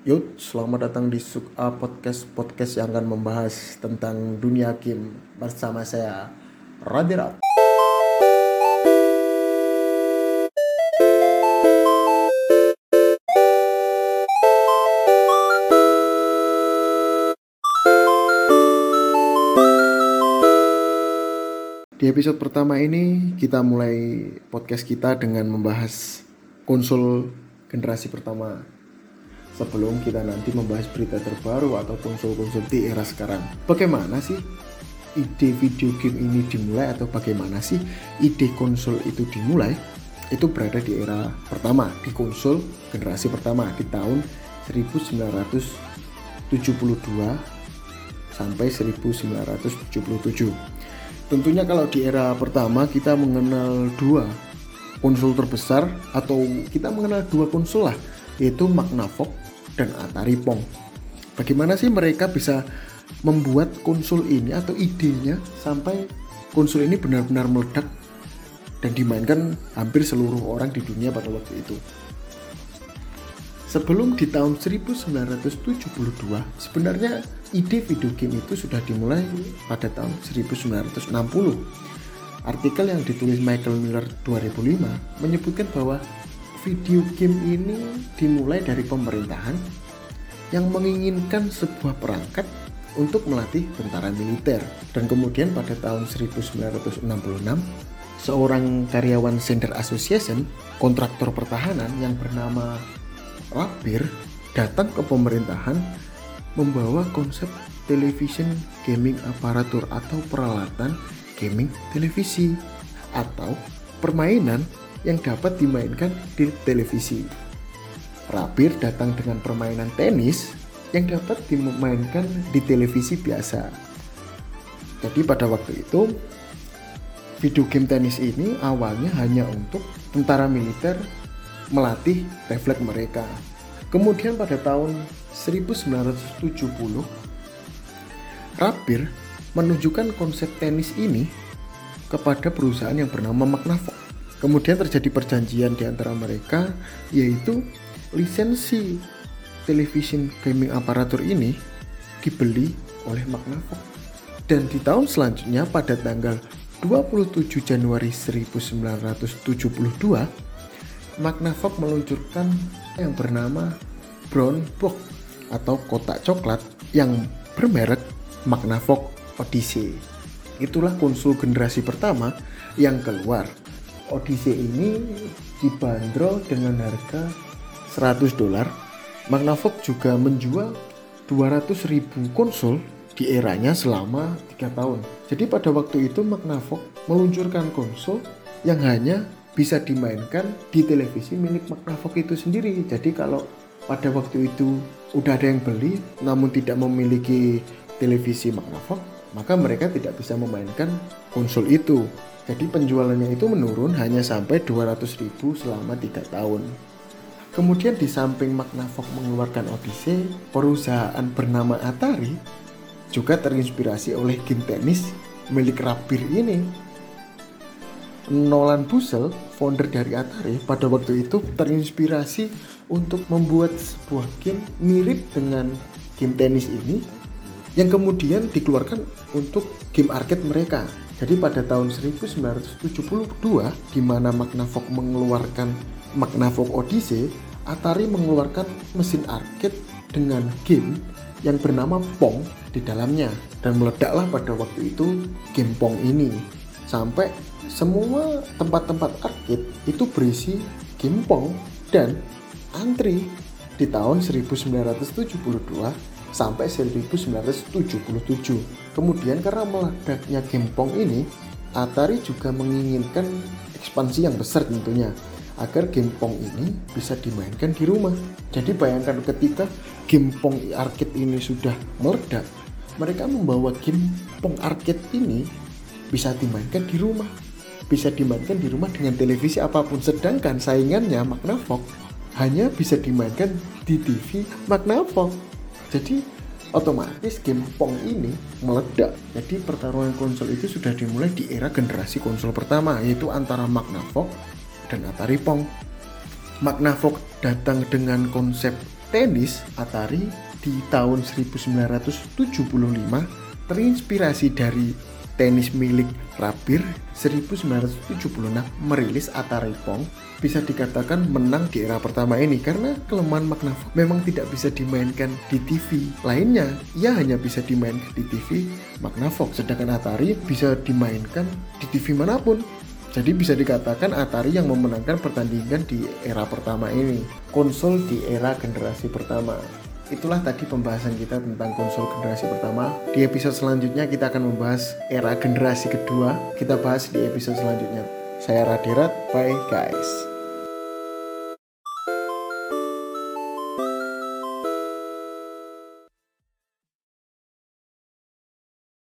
Yuk, selamat datang di Suk A Podcast Podcast yang akan membahas tentang dunia game bersama saya Radira. Di episode pertama ini kita mulai podcast kita dengan membahas konsol generasi pertama sebelum kita nanti membahas berita terbaru atau konsol-konsol di era sekarang. Bagaimana sih ide video game ini dimulai atau bagaimana sih ide konsol itu dimulai? Itu berada di era pertama, di konsol generasi pertama di tahun 1972 sampai 1977. Tentunya kalau di era pertama kita mengenal dua konsol terbesar atau kita mengenal dua konsol lah yaitu Magnavox dan Atari Pong. Bagaimana sih mereka bisa membuat konsol ini atau idenya sampai konsol ini benar-benar meledak dan dimainkan hampir seluruh orang di dunia pada waktu itu. Sebelum di tahun 1972, sebenarnya ide video game itu sudah dimulai pada tahun 1960. Artikel yang ditulis Michael Miller 2005 menyebutkan bahwa video game ini dimulai dari pemerintahan yang menginginkan sebuah perangkat untuk melatih tentara militer. Dan kemudian pada tahun 1966 seorang karyawan Sender Association kontraktor pertahanan yang bernama Rapir datang ke pemerintahan membawa konsep television gaming aparatur atau peralatan gaming televisi atau permainan yang dapat dimainkan di televisi. Rapir datang dengan permainan tenis yang dapat dimainkan di televisi biasa. Jadi pada waktu itu video game tenis ini awalnya hanya untuk tentara militer melatih refleks mereka. Kemudian pada tahun 1970, Rapir menunjukkan konsep tenis ini kepada perusahaan yang bernama Magnavox. Kemudian terjadi perjanjian di antara mereka yaitu lisensi television gaming aparatur ini dibeli oleh Magnavox. Dan di tahun selanjutnya pada tanggal 27 Januari 1972 Magnavox meluncurkan yang bernama Brown Box atau kotak coklat yang bermerek Magnavox Odyssey. Itulah konsol generasi pertama yang keluar. Odyssey ini dibanderol dengan harga 100 dolar. Magnavox juga menjual 200 ribu konsol di eranya selama 3 tahun. Jadi pada waktu itu Magnavox meluncurkan konsol yang hanya bisa dimainkan di televisi milik Magnavox itu sendiri. Jadi kalau pada waktu itu udah ada yang beli namun tidak memiliki televisi Magnavox, maka mereka tidak bisa memainkan konsol itu. Jadi penjualannya itu menurun hanya sampai 200 ribu selama 3 tahun. Kemudian di samping Magnavox mengeluarkan Odyssey, perusahaan bernama Atari juga terinspirasi oleh game tenis milik Rabir ini Nolan Busel, founder dari Atari, pada waktu itu terinspirasi untuk membuat sebuah game mirip dengan game tenis ini yang kemudian dikeluarkan untuk game arcade mereka. Jadi pada tahun 1972 di mana Magnavox mengeluarkan Magnavox Odyssey, Atari mengeluarkan mesin arcade dengan game yang bernama Pong di dalamnya. Dan meledaklah pada waktu itu game Pong ini. Sampai semua tempat-tempat arcade itu berisi gimpong dan antri di tahun 1972 sampai 1977. Kemudian karena meledaknya gimpong ini, Atari juga menginginkan ekspansi yang besar tentunya agar gimpong ini bisa dimainkan di rumah. Jadi bayangkan ketika gimpong arcade ini sudah meledak, mereka membawa gimpong arcade ini bisa dimainkan di rumah bisa dimainkan di rumah dengan televisi apa pun sedangkan saingannya Magnavox hanya bisa dimainkan di TV Magnavox jadi otomatis game Pong ini meledak. Jadi pertarungan konsol itu sudah dimulai di era generasi konsol pertama yaitu antara Magnavox dan Atari Pong. Magnavox datang dengan konsep tenis Atari di tahun 1975 terinspirasi dari tenis milik Rabir 1976 merilis Atari Pong bisa dikatakan menang di era pertama ini karena kelemahan Magnavox memang tidak bisa dimainkan di TV lainnya ia hanya bisa dimainkan di TV Magnavox sedangkan Atari bisa dimainkan di TV mana pun. Jadi bisa dikatakan Atari yang memenangkan pertandingan di era pertama ini. Konsol di era generasi pertama itulah tadi pembahasan kita tentang konsol generasi pertama. Di episode selanjutnya kita akan membahas era generasi kedua. Kita bahas di episode selanjutnya. Saya Radirat, bye guys.